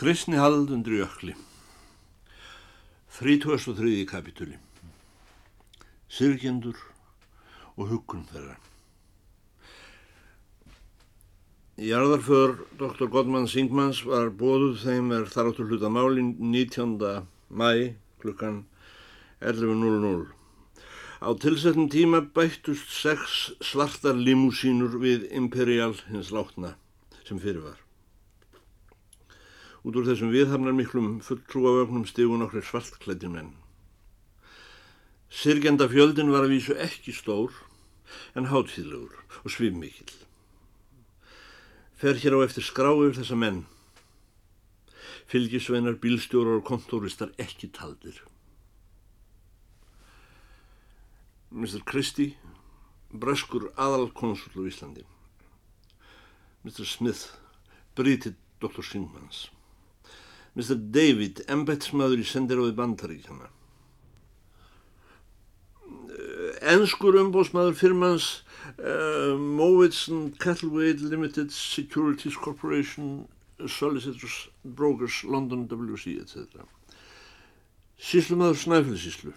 Kristni hald undir jökli 33. kapitúli Sirgjendur og huggun þeirra Jarðarför Dr. Gottmann Singmans var bóðuð þeim er þar áttur hluta málin 19. mæ klukkan 11.00 Á tilsettum tíma bættust sex svartar limúsínur við Imperial hins látna sem fyrir var. Út úr þessum viðhamnar miklum fulltrúavögnum stigun okkur svartklættir menn. Sirgjanda fjöldin var að vísu ekki stór en hátíðlegur og svifmikill. Fer hér á eftir skráið þessa menn. Fylgisveinar, bílstjórar og kontóristar ekki taldir. Mr. Christie, breskur aðalkonsul á Íslandi. Mr. Smith, brítið Dr. Singmans. Mr. David, embetsmaður í sendiróði bandaríkjana. Enskur umbósmaður firmans uh, Mowitz Cattlewade Limited Securities Corporation Solicitors Brokers London WC etc. Síslumaður Snæfellsíslu.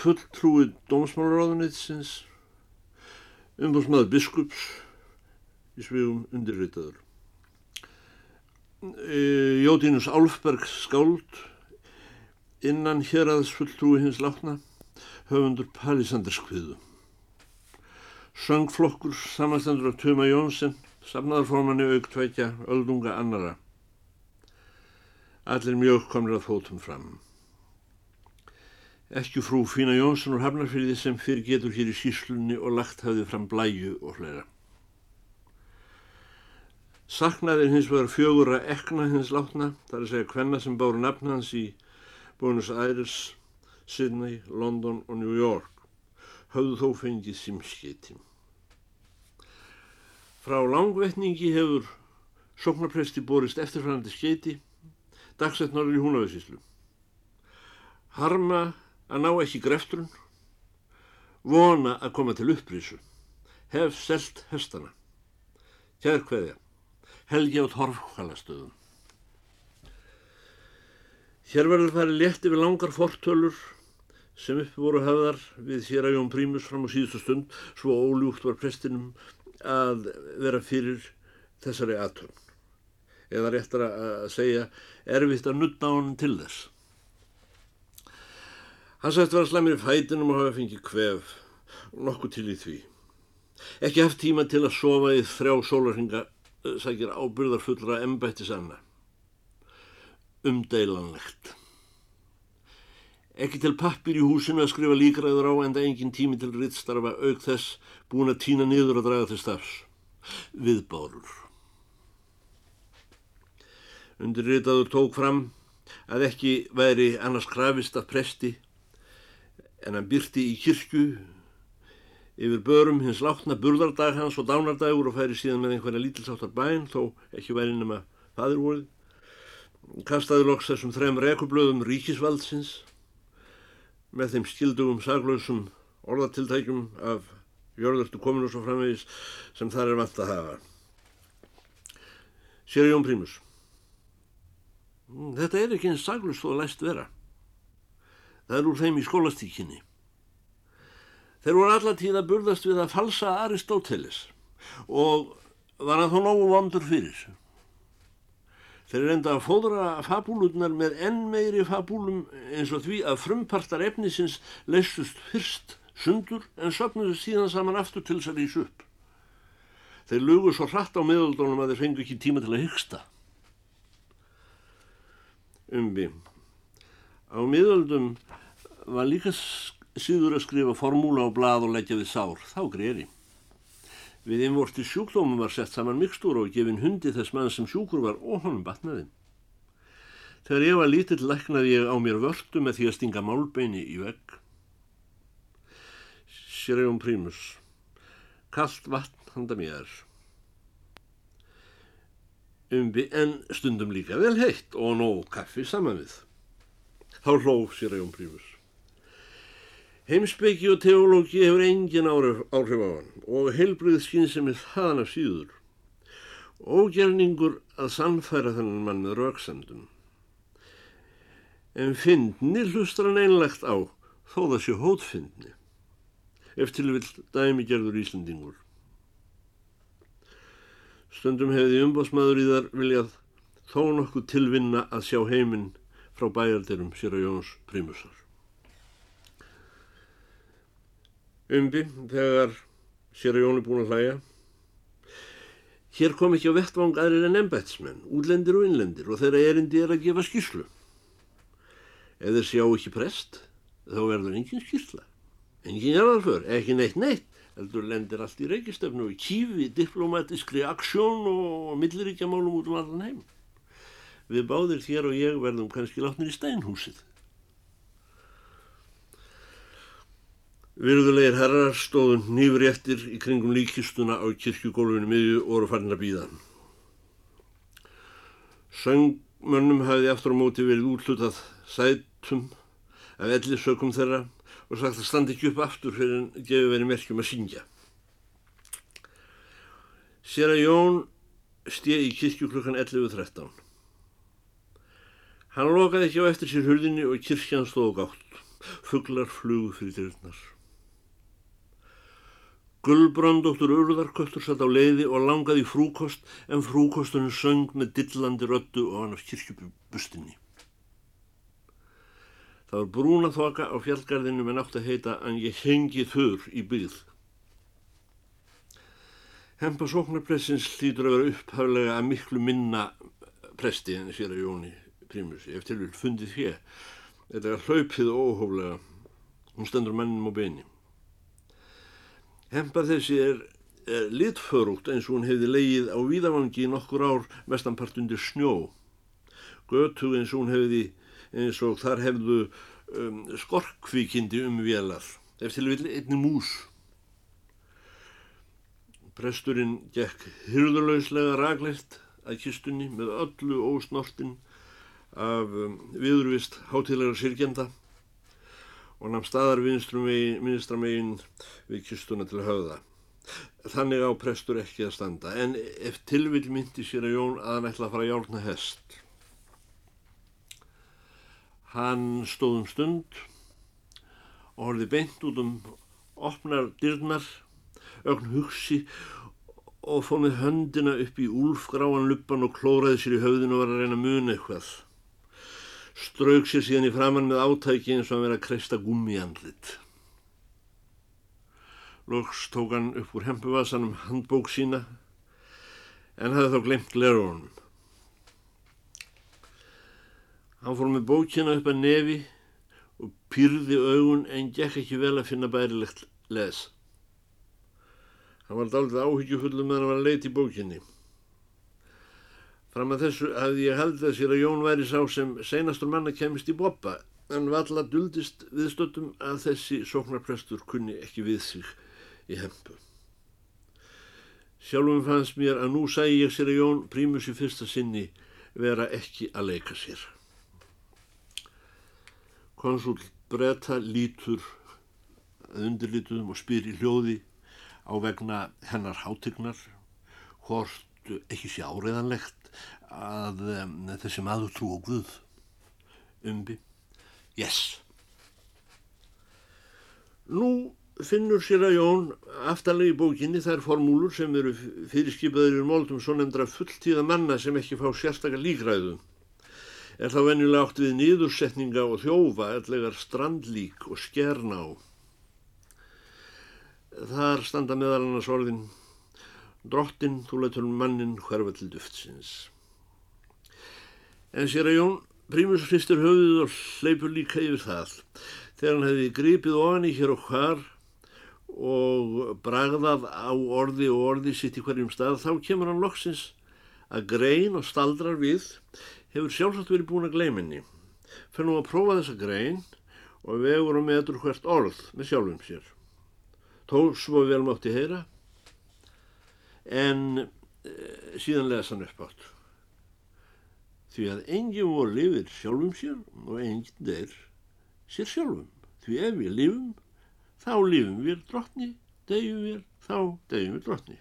Fulltrúið Dómsmálaráðunitsins. Umbósmaður Biskups í svegum undirreitaður. E, Jótínus Álfberg skáld innan hér aðs fulltrúi hins látna höfundur Palisanderskviðu. Söngflokkur samanstendur af Tuma Jónsson safnaðarformanni auk tveikja öldunga annara Allir mjög komir að fótum fram. Ekki frú Fína Jónsson úr Hafnarfyrði sem fyrir getur hér í síslunni og lagt hafði fram blæju og hlera Saknaðir hins vegar fjögur að ekna hins látna, þar að segja hvenna sem báru nafn hans í Buenos Aires, Sydney, London og New York, höfðu þó fengið simskiti. Frá langvetningi hefur sóknarpresti borist eftirfærandi skeiti, dagsett norður í húnavessíslu. Harma að ná ekki greftrun, vona að koma til upprísu, hef selt hestana. Kjær hverja. Helgi á torfhvalastöðum. Hér verður farið létt yfir langar fortölur sem uppi voru höfðar við hér að Jón Prímus fram á síðustu stund svo óljúkt var prestinum að vera fyrir þessari aðtörn. Eða réttar að segja erfitt að nutta á hann til þess. Hann sætt var að slæmir í fætinum og hafa fengið kvef, nokkuð til í því. Ekki haft tíma til að sofa í þrjá sólarhinga sækir ábyrðarfullra embættis anna. Umdeilanlegt. Ekki til pappir í húsinu að skrifa líkræður á enda engin tími til rittstarfa auk þess búin að týna niður að draga til stafs. Viðbárur. Undirritaður tók fram að ekki væri annars krafist að presti en hann byrti í kirkju yfir börum hins látna burðardag hans og dánardagur og færi síðan með einhverja lítilsáttar bæn þó ekki væri nema fadirvorið. Kastaði loks þessum þrem rekublöðum ríkisvaldsins með þeim skildugum saglösum orðatiltækjum af jörðurstu kominu svo framvegis sem þar er vant að hafa. Sér Jón Prímus. Þetta er ekki eins saglust og læst vera. Það er úr þeim í skólastíkinni. Þeir voru alla tíð að burðast við að falsa Aristóteles og var að þó nógu vondur fyrir. Þeir reynda að fóðra fabúlunar með enn meiri fabúlum eins og því að frumpartar efnisins leistust fyrst sundur en söpnuðu síðan saman aftur til þess að rýsa upp. Þeir lugu svo hratt á miðaldónum að þeir fengu ekki tíma til að hyggsta. Umbi. Á miðaldum var líka síður að skrifa formúla á blað og leggja við sár, þá greiðri. Við einvorti sjúkdómum var sett saman mikstúra og gefin hundi þess mann sem sjúkur var og honum batnaði. Þegar ég var lítill læknaði ég á mér vörtu með því að stinga málbeini í vegg. Sérjón Prímus. Kallt vatn handa mér. Umbi en stundum líka vel heitt og nóg kaffi saman við. Þá hlóf Sérjón Prímus. Heimsbyggi og teológi hefur engin áhrif á hann og heilbrið skinn sem er þaðan af síður. Ógerningur að sannfæra þennan mann með rauksendum. En fyndni hlustar hann einlegt á þó það sé hótfyndni. Eftir vil dæmi gerður Íslandingur. Stundum hefði umbásmaður í þar viljað þó nokkuð tilvinna að sjá heiminn frá bæjarderum sér að Jóns Prímusar. Umbi, þegar sér að Jón er búin að hlæja, hér kom ekki á vettvang aðrir en embætsmenn, útlendir og innlendir og þeirra erindi er að gefa skýrslu. Ef þeir sjá ekki prest, þá verður engin skýrsla. Engin jarðarför, ekki neitt neitt, heldur lendir allt í reykistöfnu og kífi diplomatískri aksjón og milliríkjamálum út um allan heim. Við báðir þér og ég verðum kannski látnir í steinhúsið. Virðulegir herrar stóðun nýfur eftir í kringum líkistuna á kirkjugólfinu miðju og voru farin að býða. Söngmönnum hafði aftur á móti verið útlutað sætum af ellisökum þeirra og sagt að standi ekki upp aftur fyrir en gefi verið merkjum að syngja. Sér að Jón stið í kirkju klukkan 11.13. Hann lokaði ekki á eftir sér hurðinni og kirkjan stóð gátt. Fugglar flugu fyrir dyrnar. Gullbrandóttur urðarköttur satt á leiði og langaði frúkost en frúkostunum söng með dillandi röttu og hann af kirkjubustinni. Það var brúna þoka á fjallgarðinu með nátt að heita en ég hengi þurr í byggð. Hempa sóknarpressins hlýtur að vera upphaflega að miklu minna presti en sér að Jóni Prímusi eftir vil fundið hér. Þetta er hlaupið óhóflega. Hún stendur mannum á beini. Hempa þessi er, er litförugt eins og hún hefði leið á víðavangi nokkur ár mestanpart undir snjó. Götu eins og hún hefði eins og þar hefðu um, skorkvíkindi um vélar. Eftir vil einni mús. Presturinn gekk hyrðurlauslega raglegt að kistunni með öllu ósnortin af um, viðurvist hátilegar sirkjenda og namn staðar vinstramegin við kistuna til höfða. Þannig á prestur ekki að standa, en ef tilvill myndi sér að Jón að hann ætla að fara að hjálna hest. Hann stóð um stund og horfið beint út um opnar dyrnar, ögn hugsi og fóð með höndina upp í úlfgráan luppan og klóraði sér í höfðinu og var að reyna að muna eitthvað strauk sér síðan í framann með átæki eins og að vera að kreista gummi andlit. Lóks tók hann upp úr hempuvasanum handbók sína en hafði þá glemt glerónum. Hann fór með bókina upp að nefi og pyrði augun en gekk ekki vel að finna bærilegt les. Hann var daldið áhyggjufullum meðan hann var að leita í bókinni. Fram að þessu hafði ég haldið sér að Jón væri sá sem seinastur manna kemist í boppa en valla duldist viðstöttum að þessi sóknarprestur kunni ekki við sig í hempu. Sjálfum fannst mér að nú sæi ég sér að Jón prímus í fyrsta sinni vera ekki að leika sér. Konsul breyta lítur að undirlituðum og spyr í hljóði á vegna hennar hátegnar hvort ekki sé áreðanlegt að um, þessi maður trú og Guð. Umbi. Yes. Nú finnur sér að Jón aftalegi bókinni þær formúlur sem eru fyrirskipaður í móldum svo nefndra fulltíða manna sem ekki fá sérstakar líkræðu. Er þá venjulega átt við nýðursetninga og þjófa ellegar strandlík og skerná. Þar standa meðal annars orðin drottin þú letur mannin hverfa til duftsins En sér að Jón Prímus hristur höfuð og hleypur líka yfir það. Þegar hann hefði gripið ofan í hér og hvar og bragðað á orði og orði sitt í hverjum stað, þá kemur hann loksins að grein og staldrar við hefur sjálfsagt verið búin að gleiminni. Fyrir nú að prófa þessa grein og vegur og meður hvert orð með sjálfum sér. Tó svo vel mátti heyra en e, síðan lesa hann upp átt því að enginn voru lifir sjálfum sér og enginn deyr sér sjálfum. Því ef við lifum, þá lifum við drottni, deyjum við, þá deyjum við drottni.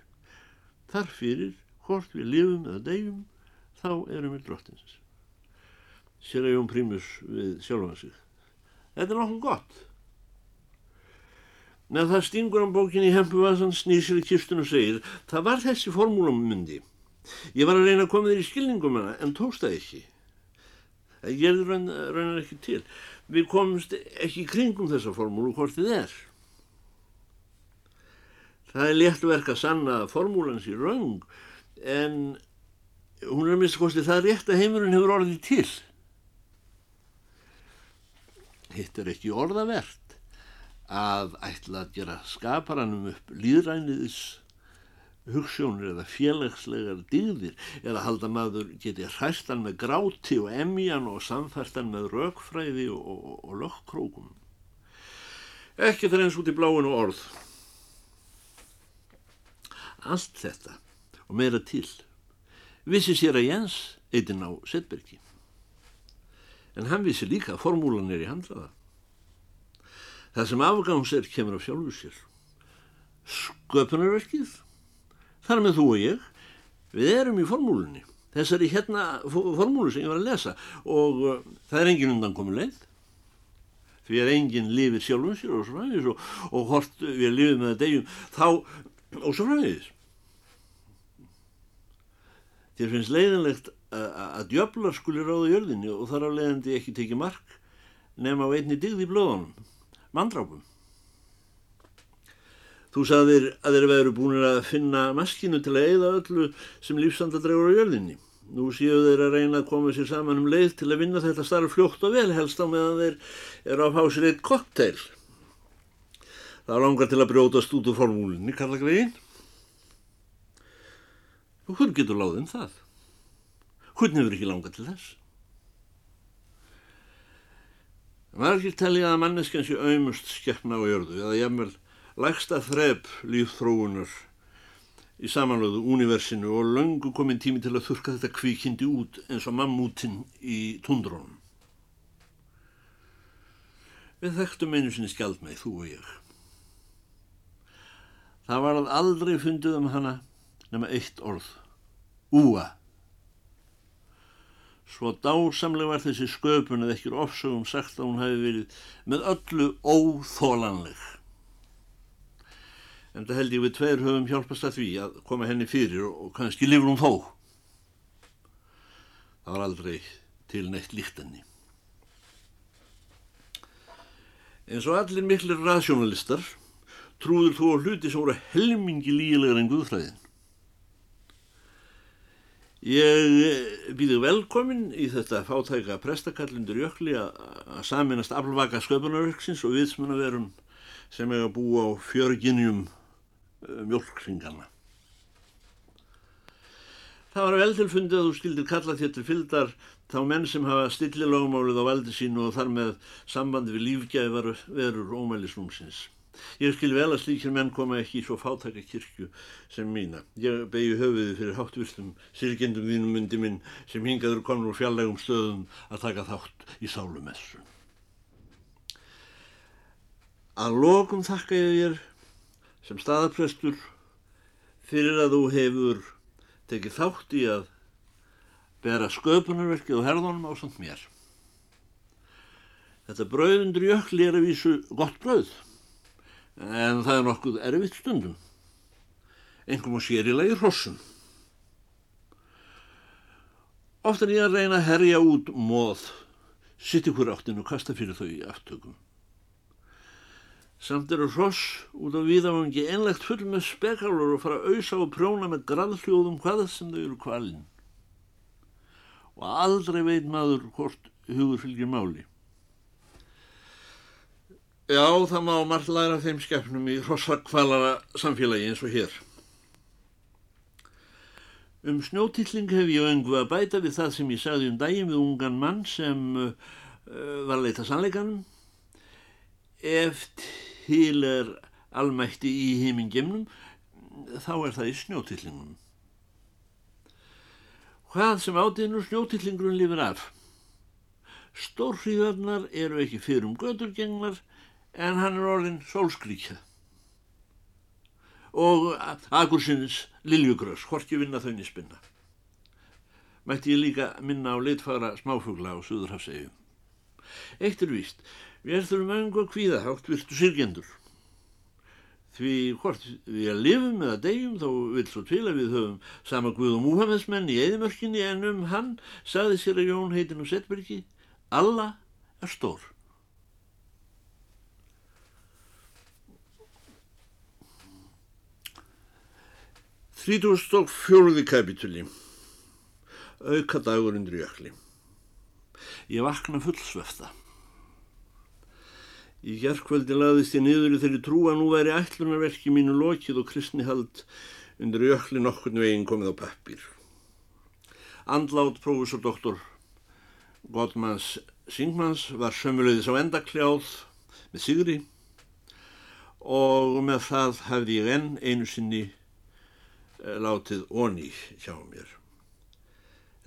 Þar fyrir hvort við lifum eða deyjum, þá erum við drottins. Sér að Jón Prímus við sjálfa sig. Þetta er nokkuð gott. Með það stingur hann bókin í hempuvasan, snýsir í kistun og segir, það var þessi formúlammundi. Ég var að reyna að koma þér í skilningum hana, en tókst það ekki. Það gerður raunar ekki til. Við komumst ekki kringum þessa formúlu hvort þið er. Það er létt verk að sanna formúlans í raung, en hún er að mista kosti það rétt að heimurinn hefur orðið til. Hitt er ekki orðavert að ætla að gera skaparanum upp líðræniðis hugssjónir eða félagslegar dýðir eða halda maður geti hræstan með gráti og emjan og samfærstan með raukfræði og, og, og lögkrókum. Ekki það eins út í bláinu orð. Allt þetta og meira til vissi sér að Jens eitinn á Setbergi. En hann vissi líka að formúlan er í handraða. Það sem afgangs er kemur af sjálfu sér. Sköpunarverkið þar með þú og ég, við erum í formúlunni. Þessari hérna formúlu sem ég var að lesa og uh, það er engin undan komið leið. Því að enginn lifir sjálfum sér og svo fræðis og, og hort við lifum með degjum þá og svo fræðis. Þér finnst leiðinlegt að djöflar skuli ráða jörðinni og þar á leiðandi ekki tekið mark nema á einni digð í blöðunum, mandrápum. Þú sagðir að þeir veru búin að finna maskinu til að eigða öllu sem lífsandadregur á jörðinni. Nú séu þeir að reyna að koma sér saman um leið til að vinna þetta starf fljótt og vel helst á meðan þeir eru að fá sér eitt kokteil. Það langar til að brjótast út úr formúlinni, kalla greiðin. Og hvern getur láðið um það? Hvern hefur ekki langað til þess? Margir telja að manneskjan sé auðmust skeppna á jörðu eða jæfnvel lægsta þrepp lífþróunar í samanlöðu úniversinu og löngu komin tími til að þurka þetta kvíkindi út eins og mammútin í tundrónum. Við þekktum einu sinni skjald með þú og ég. Það var að aldrei fundið um hana nema eitt orð. Úa. Svo dásamlega var þessi sköpun eða ekkir ofsögum sagt að hún hafi verið með öllu óþólanleg en það held ég við tveir höfum hjálpast að því að koma henni fyrir og kannski lifur hún þó. Það var aldrei til neitt líkt henni. En svo allir miklir raðsjónalistar trúður þú á hluti sem voru helmingi lílegar en Guðfræðin. Ég býði velkomin í þetta fátæka prestakallundur jökli að saminast aflvaka sköpunarverksins og viðsmunnaverum sem er að búa á fjörginjum Eh, mjölkringana. Það var vel tilfundið að þú skildir kalla þér til fyldar þá menn sem hafa stillilagumálið á valdi sínu og þar með sambandi við lífgæðvar verur ómælisrúmsins. Ég skil vel að slíkir menn koma ekki í svo fátækja kirkju sem mína. Ég begi höfuði fyrir háttvistum sirkendum þínum myndi minn sem hingaður konur úr fjallegum stöðum að taka þátt í sálumessu. Að lokum þakka ég þér sem staðaprestur fyrir að þú hefur tekið þátt í að bera sköpunarverkið og herðunum á samt mér. Þetta brauðundur jökli er að vísu gott brauð, en það er nokkuð erfitt stundum, einhverjum á sérilegi hrossum. Oft er ég að reyna að herja út móð, sitt ykkur áttinu og kasta fyrir þau í aftökum. Samt eru hross út á viðafangi einlegt full með spekalur og fara að auðsa og prjóna með graðhljóðum hvað sem þau eru kvalinn. Og aldrei veit maður hvort hugur fylgir máli. Já, það má margt læra þeim skefnum í hrossakvalara samfélagi eins og hér. Um snjótilling hef ég öngu að bæta við það sem ég sagði um daginn við ungan mann sem uh, var að leita sannleikanum. Eftir til er almætti í heimingemnum, þá er það í snjótillingunum. Hvað sem átiðnur snjótillingurinn lifir af? Stórhríðarnar eru ekki fyrir um gödurgenglar en hann er orðin sólskríkja. og Agursins Liljugrös, hvorki vinna þau nispinna. Mætti ég líka minna á litfara smáfugla á Suðurhafsegju. Eitt er víst, við erðum öngu að kvíða hátt virtu sirgendur. Því hvort við að lifum eða degjum þó vil svo til að við höfum sama Guð og Múhammedsmenn í eðimörkinni en um hann saði sér að Jón heitin og Setbergi Alla er stór. Þrítúst og fjóruði kapitúli Auka dagur undir jökli Ég vakna fullsvefta Í gerðkvöldi laðist ég niður í þeirri trú að nú væri ætlunarverki mínu lokið og kristni hald undir jökli nokkurnu veginn komið á pappir. Andlátt prófessor doktor Godmans Singmans var sömulegðis á endakljáð með Sigri og með það hafði ég enn einu sinni eh, látið onni hjá mér.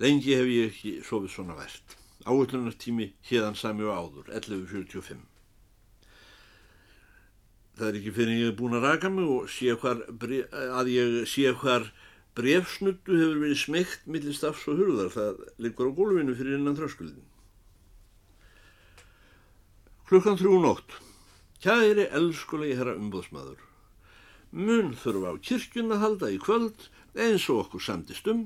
Lengi hef ég ekki sofið svona verðt. Áhullunartími hérðan sami og áður, 11.45 það er ekki fyrir ég er búin að raka mig og sé hvar, að ég sé hvar brefsnuttu hefur verið smegt millir stafs og hurðar, það liggur á gólfinu fyrir innan þröskuldin. Klukkan þrjú nótt. Kæri elskulegi herra umbóðsmaður. Mun þurfa á kirkjun að halda í kvöld eins og okkur samtist um,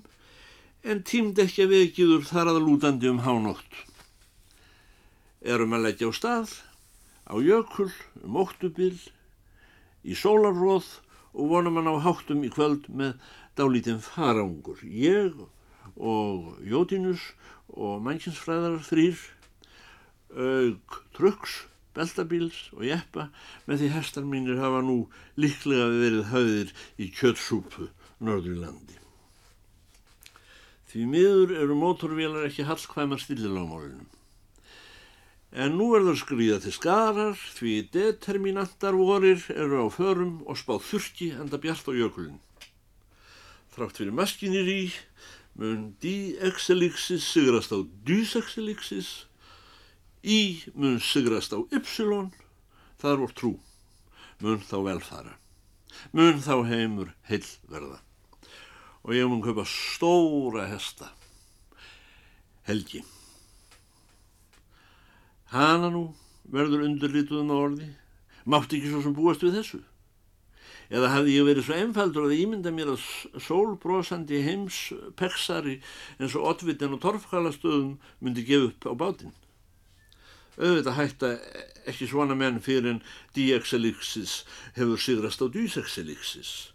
en tímd ekki að vekiður þar að lútandi um hánótt. Erum að leggja á stað, á jökul, um óttubil, í sólarróð og vonum hann á háttum í kvöld með dálítinn farangur. Ég og Jótinus og mannkinsfræðar þrýr, auk truks, beltabíls og jeppa með því hestar mínir hafa nú líklega verið höfðir í kjötsúpu Norðurlandi. Því miður eru mótorvélar ekki hallkvæmar stillilagmálunum. En nú verður skrýða til skarar því determinantar vorir eru á förum og spáð þurki enda bjart á jökulinn. Þrátt fyrir maskinir í mun D-exelixis sigrast á dys-exelixis, í mun sigrast á ypsilon, það er voru trú, mun þá velfara, mun þá heimur heilverða og ég mun kaupa stóra hesta, helgi. Hana nú verður undirlituðum á orði, mátti ekki svo sem búast við þessu. Eða hafði ég verið svo einfaldur að ímynda mér að sólbrósandi heims peksari eins og oddvitin og torfkalastöðum myndi gefa upp á bátinn. Auðvitað hætta ekki svona menn fyrir en D-exelixis hefur sigrast á dys-exelixis.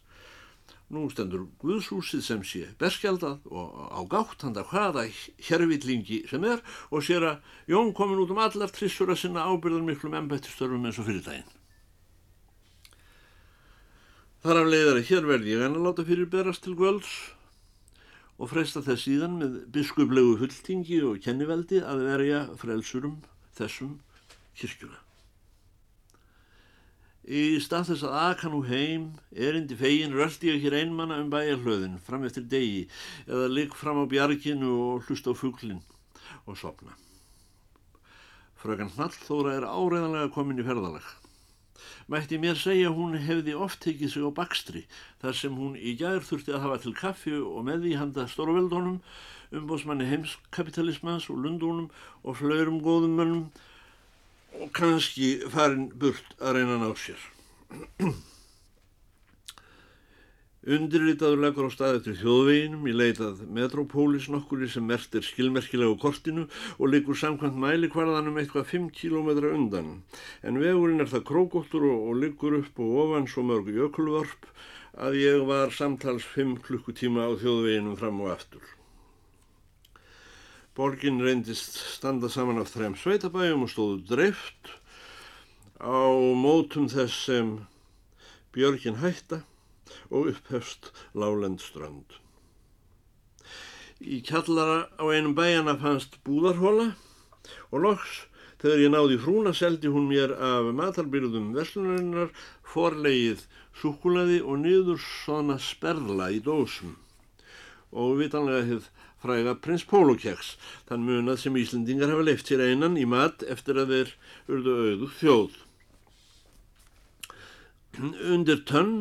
Nú stendur Guðshúsið sem sé berskjaldað og á gátt handa hvaða hérvillingi sem er og sér að Jón komin út um allar trissur að sinna ábyrðar miklum embættistörfum eins og fyrirtægin. Þar af leiðar að hér verði ég enn að láta fyrir berast til Guðls og freysta þess síðan með biskuplegu hulltingi og kenniveldi að verja frelsurum þessum kirkjuna. Í stað þess að aka nú heim, erindi fegin, röldi ég hér einmanna um bæjarhlöðin fram eftir degi eða ligg fram á bjarginu og hlust á fugglin og sopna. Frögan Hnallþóra er áreðanlega komin í ferðalag. Mætti mér segja hún hefði oft tekið sig á bakstri þar sem hún í gær þurfti að hafa til kaffi og með því handa stórveldónum, umbósmanni heimskapitalismans og lundónum og flaurum góðum mönnum og kannski farin burt að reyna að ná sér. Undirritaður leggur á stað eftir þjóðveginum í leitað metrópólis nokkuri sem mert er skilmerkilega á kortinu og liggur samkvæmt mæli hvarðanum eitthvað 5 km undan. En vegurinn er það krókóttur og, og liggur upp og ofan svo mörgu jökulvarp að ég var samtals 5 klukkutíma á þjóðveginum fram og aftur. Borgin reyndist standa saman af þrem sveitabæjum og stóðu dreift á mótum þess sem Björgin hætta og upphefst Lálendströnd. Í kjallara á einum bæjana fannst búðarhóla og loks þegar ég náði frúna seldi hún mér af matarbyrðum veslunarinnar forlegið súkulaði og niður svona sperla í dósum og vitanlega hefð fræga prins Pólokeks, þann munað sem Íslandingar hafa leift sér einan í mat eftir að þeir urðu auðu þjóð. Undir tönn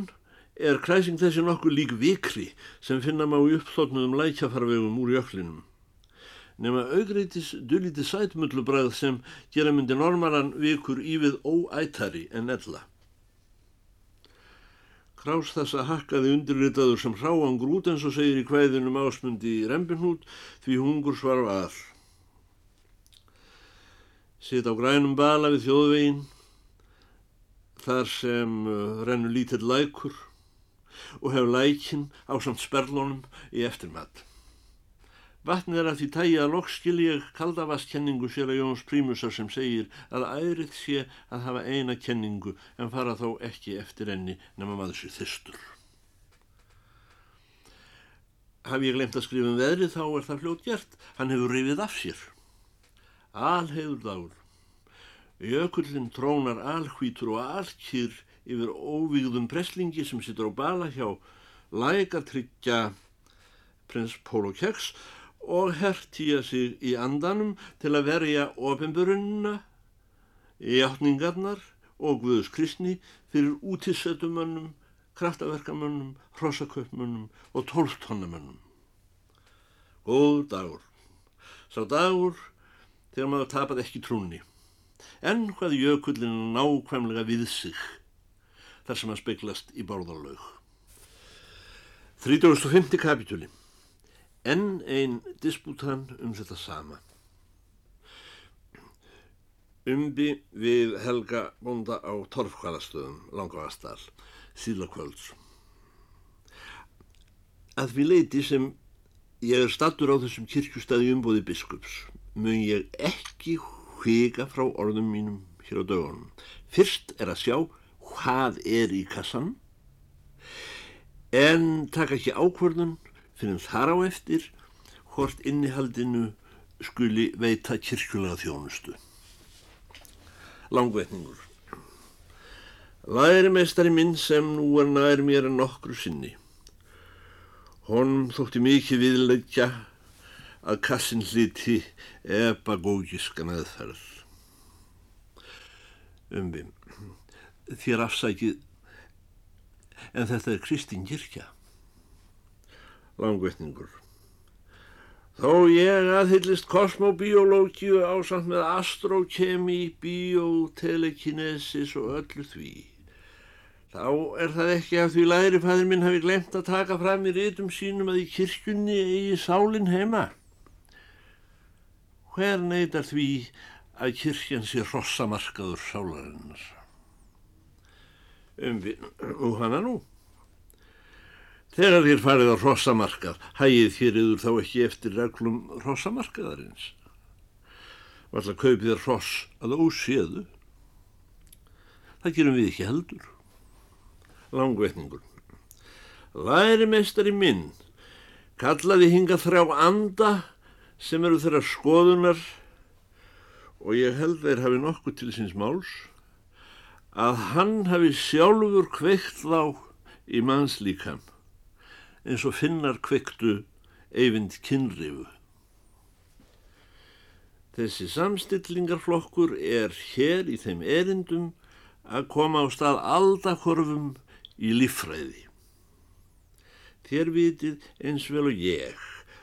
er kræsing þessi nokkuð lík vikri sem finna má í uppþóknuðum lækjafarvegum úr jöklinum. Nefna augreitis dulítið sætmullubræð sem gera myndi normaran vikur ívið óætari en ella. Krás þessa hakkaði undirritaður sem hráangur út eins og segir í kvæðinum ásmundi í rempinhút því hungur svarf að. Sitt á grænum bala við þjóðvegin, þar sem uh, rennur lítill lækur og hefur lækin á samt sperlunum í eftirmatt. Vatn er að því tægi að lokskil ég kaldavastkenningu sér að Jóns Prímusar sem segir að ærið sé að hafa eina kenningu en fara þó ekki eftir enni nema maður sér þyrstur. Haf ég glemt að skrifa um veðrið þá er það fljótt gert. Hann hefur rifið af sér. Alheiður dagur. Jökullin trónar alhvítur og alkýr yfir óvíðum preslingi sem sittur á bala hjá lækartryggja prins Pólo Keks og hertýja sig í andanum til að verja ofinburunna, játningarnar og Guðus kristni fyrir útissetumönnum, kraftaverkamönnum, hrossaköpmönnum og tólftonnamönnum. Góð dagur. Sá dagur þegar maður tapað ekki trúni. En hvað jökullin nákvæmlega við sig þar sem að speiklast í bárðarlaug. 35. kapitúli enn einn disputan um þetta sama. Umbi við Helga Bonda á Torfkvælastöðum, Langavæstal, síðlakvölds. Að við leiti sem ég er stattur á þessum kirkjustæði umbóði biskups, mun ég ekki hviga frá orðum mínum hér á dögunum. Fyrst er að sjá hvað er í kassan, en taka ekki ákvörðun fyrir þar á eftir hvort innihaldinu skuli veita kirkjulega þjónustu. Langvetningur Lærimestari minn sem nú er nær mér en nokkru sinni. Honum þótti mikið viðleggja að kassin hliti ebagógiska meðferð. Umvim, þér afsækið, en þetta er Kristín kirkja langvetningur. Þó ég aðhyllist kosmobiológíu á samt með astrokemi, biotelekinesis og öllu því. Þá er það ekki af því lærifæðin minn hafi glemt að taka fram í rítum sínum að í kirkjunni eigi sálinn heima. Hver neytar því að kirkjan sé rossamarkaður sálarinnar? Um, og hana nú. Þegar þér farið á rossamarkað, hægið þér yfir þá ekki eftir reglum rossamarkaðarins. Valla kaupið þér ross að óséðu. Það gerum við ekki heldur. Langvetningur. Lærimeistari minn kallaði hinga þrjá anda sem eru þeirra skoðunar og ég held þeir hafi nokkuð til síns máls að hann hafi sjálfur kveikt þá í mannslíkam eins og finnar kveiktu eyfind kynrifu. Þessi samstillingarflokkur er hér í þeim erindum að koma á stað aldakorfum í líffræði. Þér vitið eins vel og ég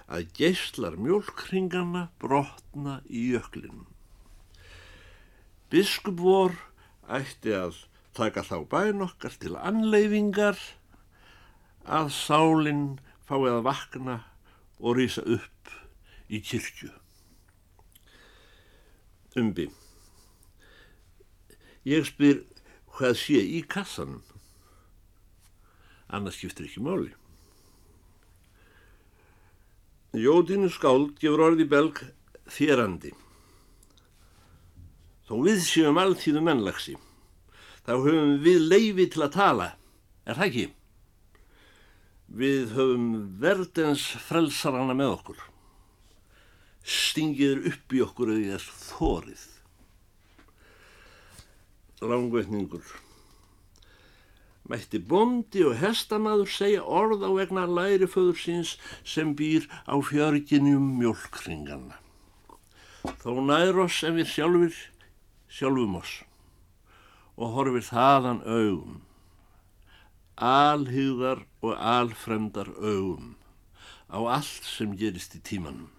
að geyslar mjölkringana brotna í jöklinum. Biskup vor ætti að taka þá bæn okkar til anleifingar að sálinn fái að vakna og rýsa upp í kirkju. Umbi. Ég spyr hvað sé í kassanum. Annars skiptir ekki máli. Jódínu skáld gefur orði belg þérandi. Þó við séum alltíðu mennlagsi. Þá höfum við leifi til að tala. Er það ekki? Við höfum verðens frelsarana með okkur. Stingiður upp í okkur eða ég er þórið. Langveitningur. Mætti bondi og hestamaður segja orð á vegna læriföður síns sem býr á fjörginjum mjölkringana. Þó nær oss en við sjálfur, sjálfum oss og horfir þaðan augum. Alhygðar og alfremdar augum á allt sem gerist í tímanum.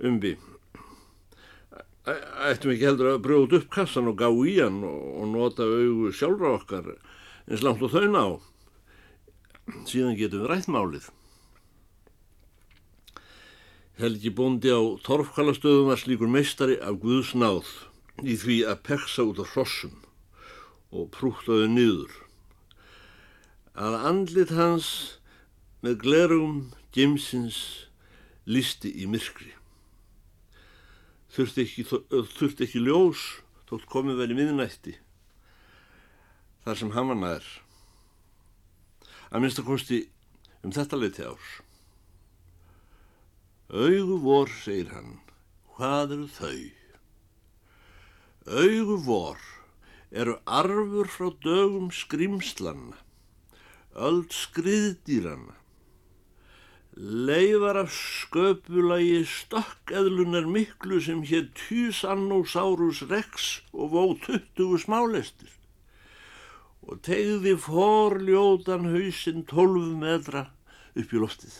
Umbi, ættum ekki heldur að brjóða upp kassan og gá í hann og nota augu sjálfra okkar eins langt og þau ná. Síðan getum við rættmálið. Helgi bóndi á torfkalastöðum var slíkur meistari af Guðs náð í því að peksa út á hrossum og prúktaði niður. Að andlit hans með glerum gemsins listi í myrkri. Þurfti ekki, þurfti ekki ljós þótt komið vel í miðnætti þar sem var nær. Að minnst að kosti um þetta leiti árs. Augu vor, segir hann, hvað eru þau? Augu vor eru arfur frá dögum skrimslanna, öll skriðdýranna, leifar af sköpulagi stökkeðlunar miklu sem hér Tyrannosaurus rex og vó 20 smálestir og tegði forljótan hausinn 12 metra upp í loftið.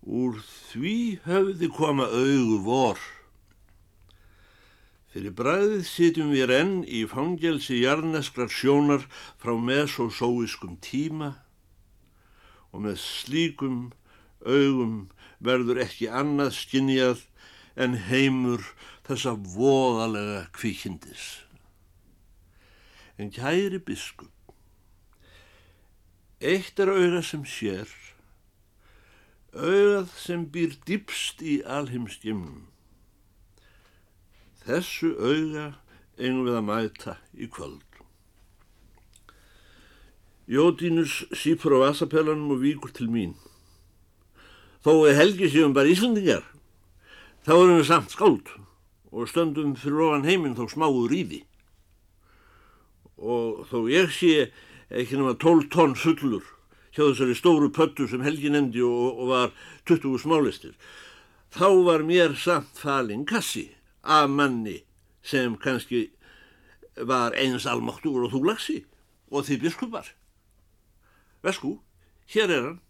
Úr því höfði koma augu vor. Fyrir bræðið sitjum við enn í fangelsi jarneskrar sjónar frá mesosóiskum tíma og með slíkum augum verður ekki annað skinnjað en heimur þessa voðalega kvíkindis. En kæri biskup, eitt er auða sem sér, auðað sem býr dýpst í alheimskjumnum. Þessu auða eigum við að mæta í kvöld. Jódínus sípur á vasapellanum og víkur til mín. Þó er helgi séum bara Íslandingar, þá erum við samt skáld og stöndum fyrir ofan heiminn þó smáður í því. Og þó ég sé ekki nema 12 tonn fullur hjá þessari stóru pöttu sem Helgi nefndi og, og var 20 smálistir, þá var mér samt falinn kassi af manni sem kannski var eins almáttur og þú lagsi og þið biskupar. Vesku, hér er hann.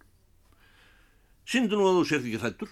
Sýndu nú að þú sért ekki hrættur.